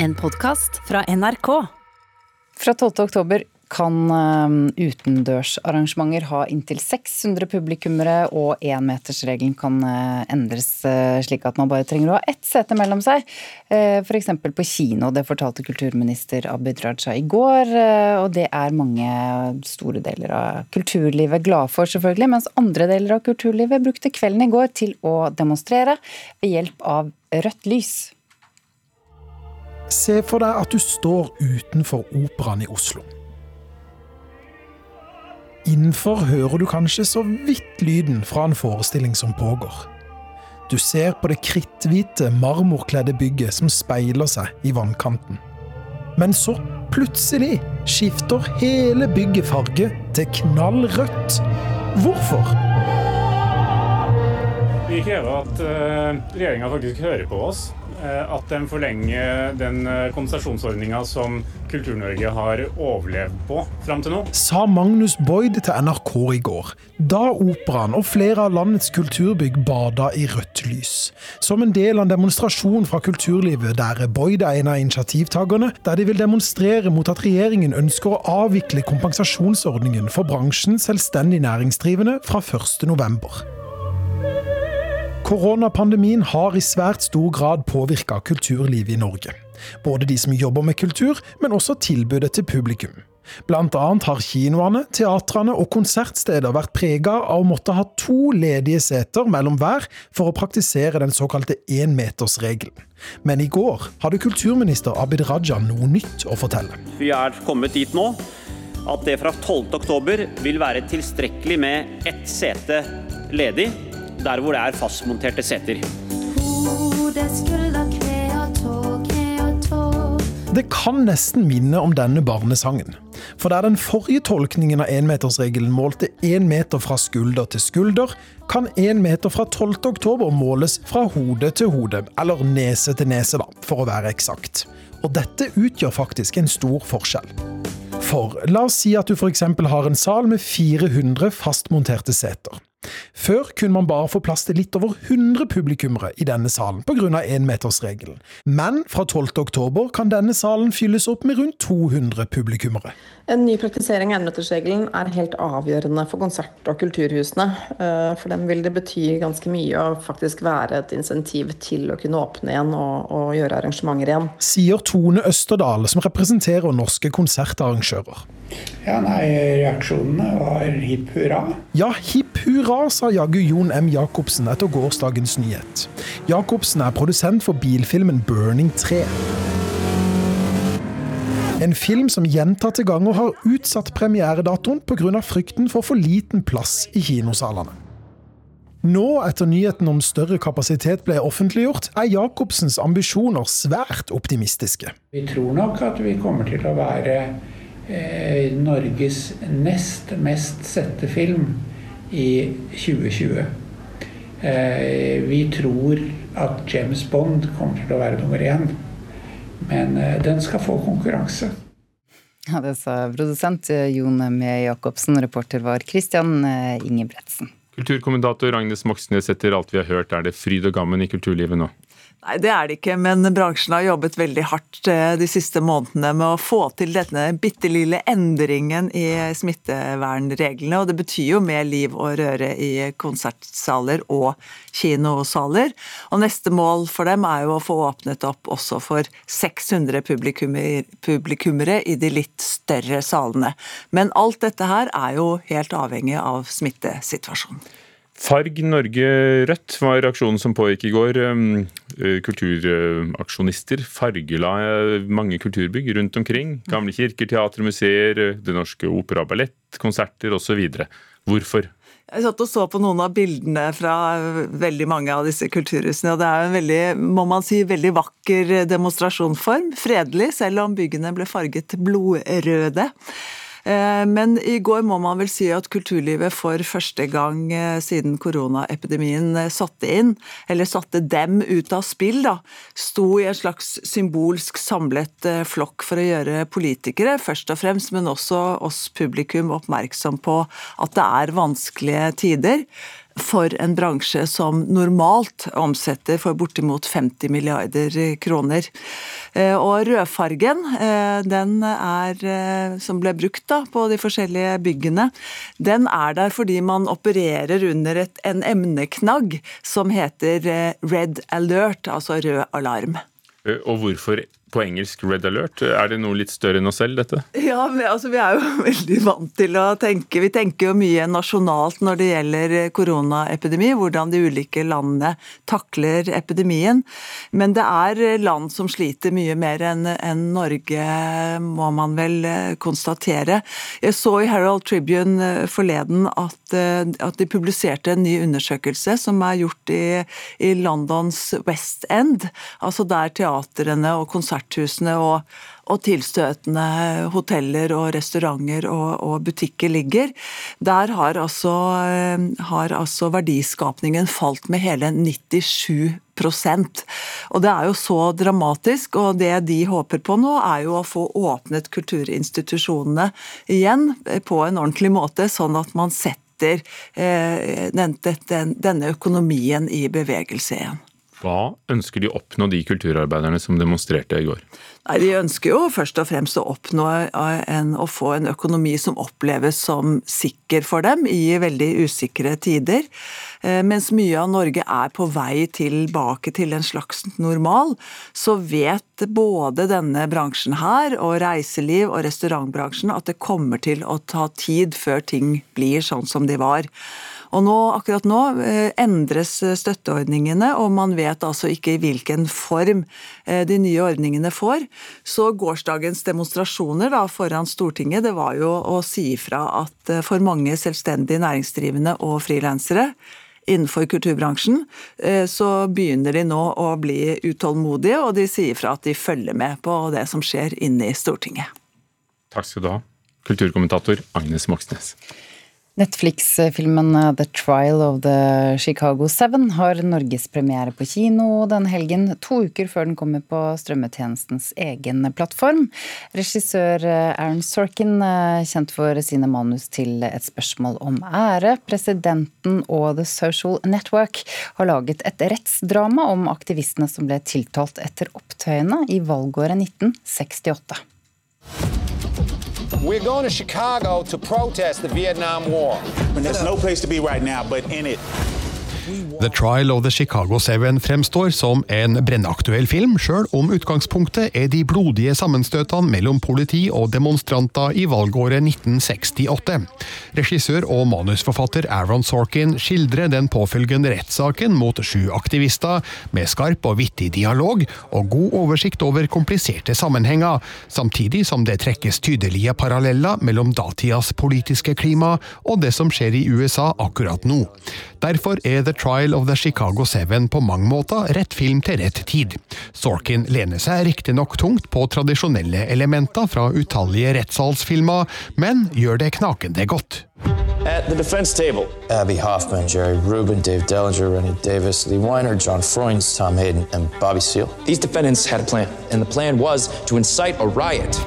En podkast fra NRK. Fra 12. oktober kan eh, utendørsarrangementer ha inntil 600 publikummere, og énmetersregelen kan eh, endres eh, slik at man bare trenger å ha ett sete mellom seg. F.eks. på kino. Det fortalte kulturminister Abid Raja i går. Og det er mange store deler av kulturlivet glade for, selvfølgelig. Mens andre deler av kulturlivet brukte kvelden i går til å demonstrere ved hjelp av rødt lys. Se for deg at du står utenfor Operaen i Oslo. Innenfor hører du kanskje så vidt lyden fra en forestilling som pågår. Du ser på det kritthvite, marmorkledde bygget som speiler seg i vannkanten. Men så, plutselig, skifter hele bygget farge til knallrødt. Hvorfor? Vi krever at uh, regjeringa faktisk hører på oss Eh, at den forlenger den eh, kompensasjonsordninga som Kultur-Norge har overlevd på fram til nå. Sa Magnus Boyd til NRK i går, da operaen og flere av landets kulturbygg bada i rødt lys. Som en del av en demonstrasjon fra kulturlivet der Boyd er en av initiativtakerne, der de vil demonstrere mot at regjeringen ønsker å avvikle kompensasjonsordningen for bransjen selvstendig næringsdrivende fra 1.11. Koronapandemien har i svært stor grad påvirka kulturlivet i Norge. Både de som jobber med kultur, men også tilbudet til publikum. Blant annet har kinoene, teatrene og konsertsteder vært prega av å måtte ha to ledige seter mellom hver for å praktisere den såkalte énmetersregelen. Men i går hadde kulturminister Abid Raja noe nytt å fortelle. Vi er kommet dit nå at det fra 12.10 vil være tilstrekkelig med ett sete ledig der hvor det er fastmonterte seter. Det kan nesten minne om denne barnesangen. For der den forrige tolkningen av énmetersregelen målte én meter fra skulder til skulder, kan én meter fra 12. oktober måles fra hode til hode, eller nese til nese, da, for å være eksakt. Og dette utgjør faktisk en stor forskjell. For la oss si at du f.eks. har en sal med 400 fastmonterte seter. Før kunne man bare få plass til litt over 100 publikummere i denne salen pga. énmetersregelen. Men fra 12. oktober kan denne salen fylles opp med rundt 200 publikummere. En ny praktisering av énmetersregelen er helt avgjørende for konsert- og kulturhusene. Eh, for dem vil det bety ganske mye å faktisk være et insentiv til å kunne åpne igjen og, og gjøre arrangementer igjen. Sier Tone Østerdal, som representerer norske konsertarrangører. Ja, nei, reaksjonene var hipp hurra. Ja, hipp hurra, sa jaggu Jon M. Jacobsen etter gårsdagens nyhet. Jacobsen er produsent for bilfilmen 'Burning 3'. En film som gjentatte ganger har utsatt premieredatoen pga. frykten for for liten plass i kinosalene. Nå, etter nyheten om større kapasitet ble offentliggjort, er Jacobsens ambisjoner svært optimistiske. Vi tror nok at vi kommer til å være eh, Norges nest mest sette film i 2020. Eh, vi tror at James Bond kommer til å være nummer én, men eh, den skal få konkurranse. Ja, Det sa produsent Jon Mee Jacobsen. Reporter var Christian eh, Ingebretsen. Kulturkommentator Agnes Moxnes, etter alt vi har hørt, er det fryd og gammen i kulturlivet nå? Nei, det er det ikke, men bransjen har jobbet veldig hardt eh, de siste månedene med å få til denne bitte lille endringen i smittevernreglene. Og det betyr jo mer liv og røre i konsertsaler og kinosaler. Og neste mål for dem er jo å få åpnet opp også for 600 publikummere i de litt større salene. Men alt dette her er jo helt avhengig av smittesituasjonen. Farg Norge rødt var aksjonen som pågikk i går. Um, eh, kulturaksjonister fargela eh, mange kulturbygg rundt omkring. Gamle kirker, teatre, museer, eh, Det Norske Opera og Ballett, konserter osv. Hvorfor? Jeg satt og så på noen av bildene fra veldig mange av disse kulturhusene. og Det er en veldig, må man si, veldig vakker demonstrasjonsform. Fredelig, selv om byggene ble farget blodrøde. Eh, men i går må man vel si at kulturlivet for første gang eh, siden koronaepidemien eh, satte inn, eller satte dem ut av spill, da, sto i en slags symbolsk samlet flokk for å gjøre politikere, først og fremst, men også oss publikum oppmerksom på at det er vanskelige tider for en bransje som normalt omsetter for bortimot 50 milliarder kroner. Eh, og rødfargen, eh, den er, eh, som ble brukt da på de forskjellige byggene, den er der fordi man opererer under et, en emneknagg som heter Red Alert, altså rød alarm. Og hvorfor på engelsk Red Alert. Er det noe litt større enn oss selv, dette? Ja, men, altså, vi er jo veldig vant til å tenke Vi tenker jo mye nasjonalt når det gjelder koronaepidemi, hvordan de ulike landene takler epidemien. Men det er land som sliter mye mer enn en Norge, må man vel eh, konstatere. Jeg så i Herald Tribune eh, forleden at, eh, at de publiserte en ny undersøkelse som er gjort i, i Londons West End, altså der teatrene og konsertene verthusene og, og tilstøtende hoteller og restauranter og, og butikker ligger, der har altså, eh, har altså verdiskapningen falt med hele 97% og Det er jo så dramatisk, og det de håper på nå, er jo å få åpnet kulturinstitusjonene igjen på en ordentlig måte, sånn at man setter eh, denne økonomien i bevegelse igjen. Hva ønsker de å oppnå, de kulturarbeiderne som demonstrerte i går? Nei, De ønsker jo først og fremst å oppnå en, å få en økonomi som oppleves som sikker for dem i veldig usikre tider. Eh, mens mye av Norge er på vei tilbake til en slags normal, så vet både denne bransjen her og reiseliv og restaurantbransjen at det kommer til å ta tid før ting blir sånn som de var. Og nå, akkurat nå eh, endres støtteordningene, og man vet altså ikke i hvilken form eh, de nye ordningene får. Så gårsdagens demonstrasjoner da, foran Stortinget, det var jo å si ifra at eh, for mange selvstendig næringsdrivende og frilansere innenfor kulturbransjen, så begynner de nå å bli utålmodige, og de sier fra at de følger med på det som skjer inne i Stortinget. Takk skal du ha, kulturkommentator Agnes Moxnes. Netflix-filmen uh, The Trial of the Chicago Seven har norgespremiere på kino denne helgen, to uker før den kommer på strømmetjenestens egen plattform. Regissør uh, Aaron Sorkin, uh, kjent for sine manus til Et spørsmål om ære, Presidenten og The Social Network, har laget et rettsdrama om aktivistene som ble tiltalt etter opptøyene i valgåret 1968. We're going to Chicago to protest the Vietnam War. There's no place to be right now but in it. The Trial of the Chicago Seven fremstår som en brennaktuell film, sjøl om utgangspunktet er de blodige sammenstøtene mellom politi og demonstranter i valgåret 1968. Regissør og manusforfatter Aaron Sorkin skildrer den påfølgende rettssaken mot sju aktivister, med skarp og vittig dialog og god oversikt over kompliserte sammenhenger, samtidig som det trekkes tydelige paralleller mellom datidas politiske klima og det som skjer i USA akkurat nå. Derfor er The Trial of the Chicago Seven på mange måter rett film til rett tid. Sorkin lener seg riktignok tungt på tradisjonelle elementer fra utallige rettssalsfilmer, men gjør det knakende godt. At the defense table, Abby Hoffman, Jerry Rubin, Dave Dellinger, Rennie Davis, Lee Weiner, John Freund, Tom Hayden, and Bobby Seale. These defendants had a plan, and the plan was to incite a riot.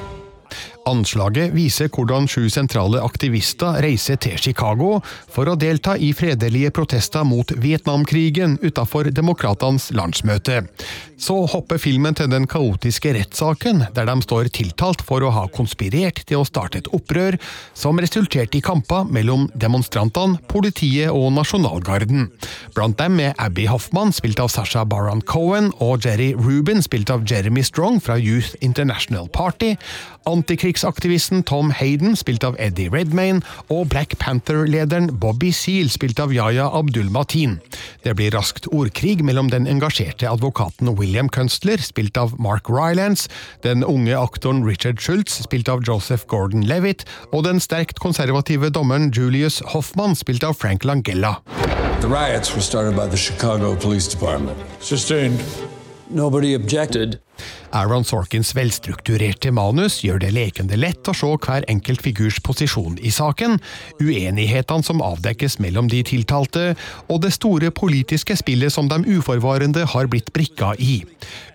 Anslaget viser hvordan sju sentrale aktivister reiser til Chicago for å delta i fredelige protester mot Vietnamkrigen utenfor demokratenes landsmøte. Så hopper filmen til den kaotiske rettssaken, der de står tiltalt for å ha konspirert til å starte et opprør som resulterte i kamper mellom demonstrantene, politiet og nasjonalgarden. Blant dem er Abby Hoffman, spilt av Sasha Baron Cohen, og Jerry Rubin, spilt av Jeremy Strong fra Youth International Party. Antikrigsaktivisten Tom Hayden, spilt av Eddie Redmayne, og Black Panther-lederen Bobby Seal, spilt av Yaya Abdul-Mateen. Det blir raskt ordkrig mellom den engasjerte advokaten William Kunstler, spilt av Mark Rylance, den unge aktoren Richard Schultz, spilt av Joseph Gordon-Levitt, og den sterkt konservative dommeren Julius Hoffman, spilt av Frank Langella. The riots were started by the Chicago Police Department. Sustained. Nobody objected. Aaron Sorkins velstrukturerte manus gjør det lekende lett å se hver enkelt figurs posisjon i saken, uenighetene som avdekkes mellom de tiltalte, og det store politiske spillet som de uforvarende har blitt brikka i.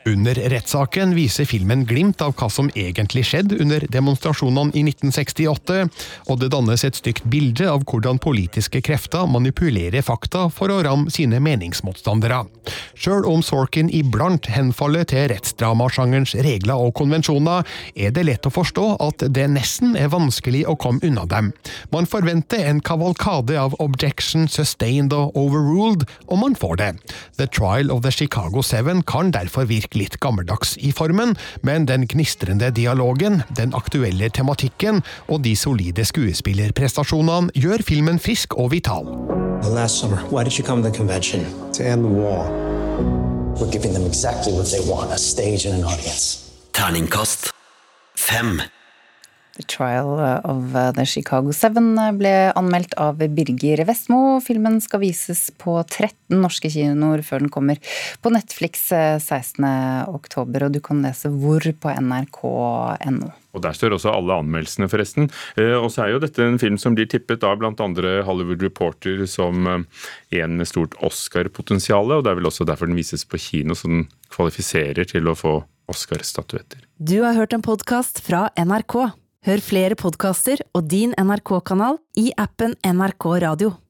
Under rettssaken viser filmen glimt av hva som egentlig skjedde under demonstrasjonene i 1968, og det dannes et stygt bilde av hvordan politiske krefter manipulerer fakta for å ramme sine meningsmotstandere. Sjøl om Sorkin iblant henfaller til rettsdramasjangerens regler og konvensjoner, er det lett å forstå at det nesten er vanskelig å komme unna dem. Man forventer en kavalkade av objection, sustained og overruled, og man får det. The Trial of the Chicago Seven kan derfor virke litt gammeldags i formen, men den gnistrende dialogen, den aktuelle tematikken og de solide skuespillerprestasjonene gjør filmen frisk og vital. Last summer, why did you come to the convention? To end the war. We're giving them exactly what they want, a stage and an audience. Terningkast fem. The Trial of the Chicago Seven ble anmeldt av Birger Vestmo. Filmen skal vises på 13 norske kinoer før den kommer på Netflix 16. oktober, og du kan lese hvor på nrk.no. Og Der står også alle anmeldelsene, forresten. Og så er jo dette en film som blir tippet av andre Hollywood Reporter som en med stort Oscar-potensial, og det er vel også derfor den vises på kino, så den kvalifiserer til å få Oscar-statuetter. Du har hørt en podkast fra NRK. Hør flere podkaster og din NRK-kanal i appen NRK Radio.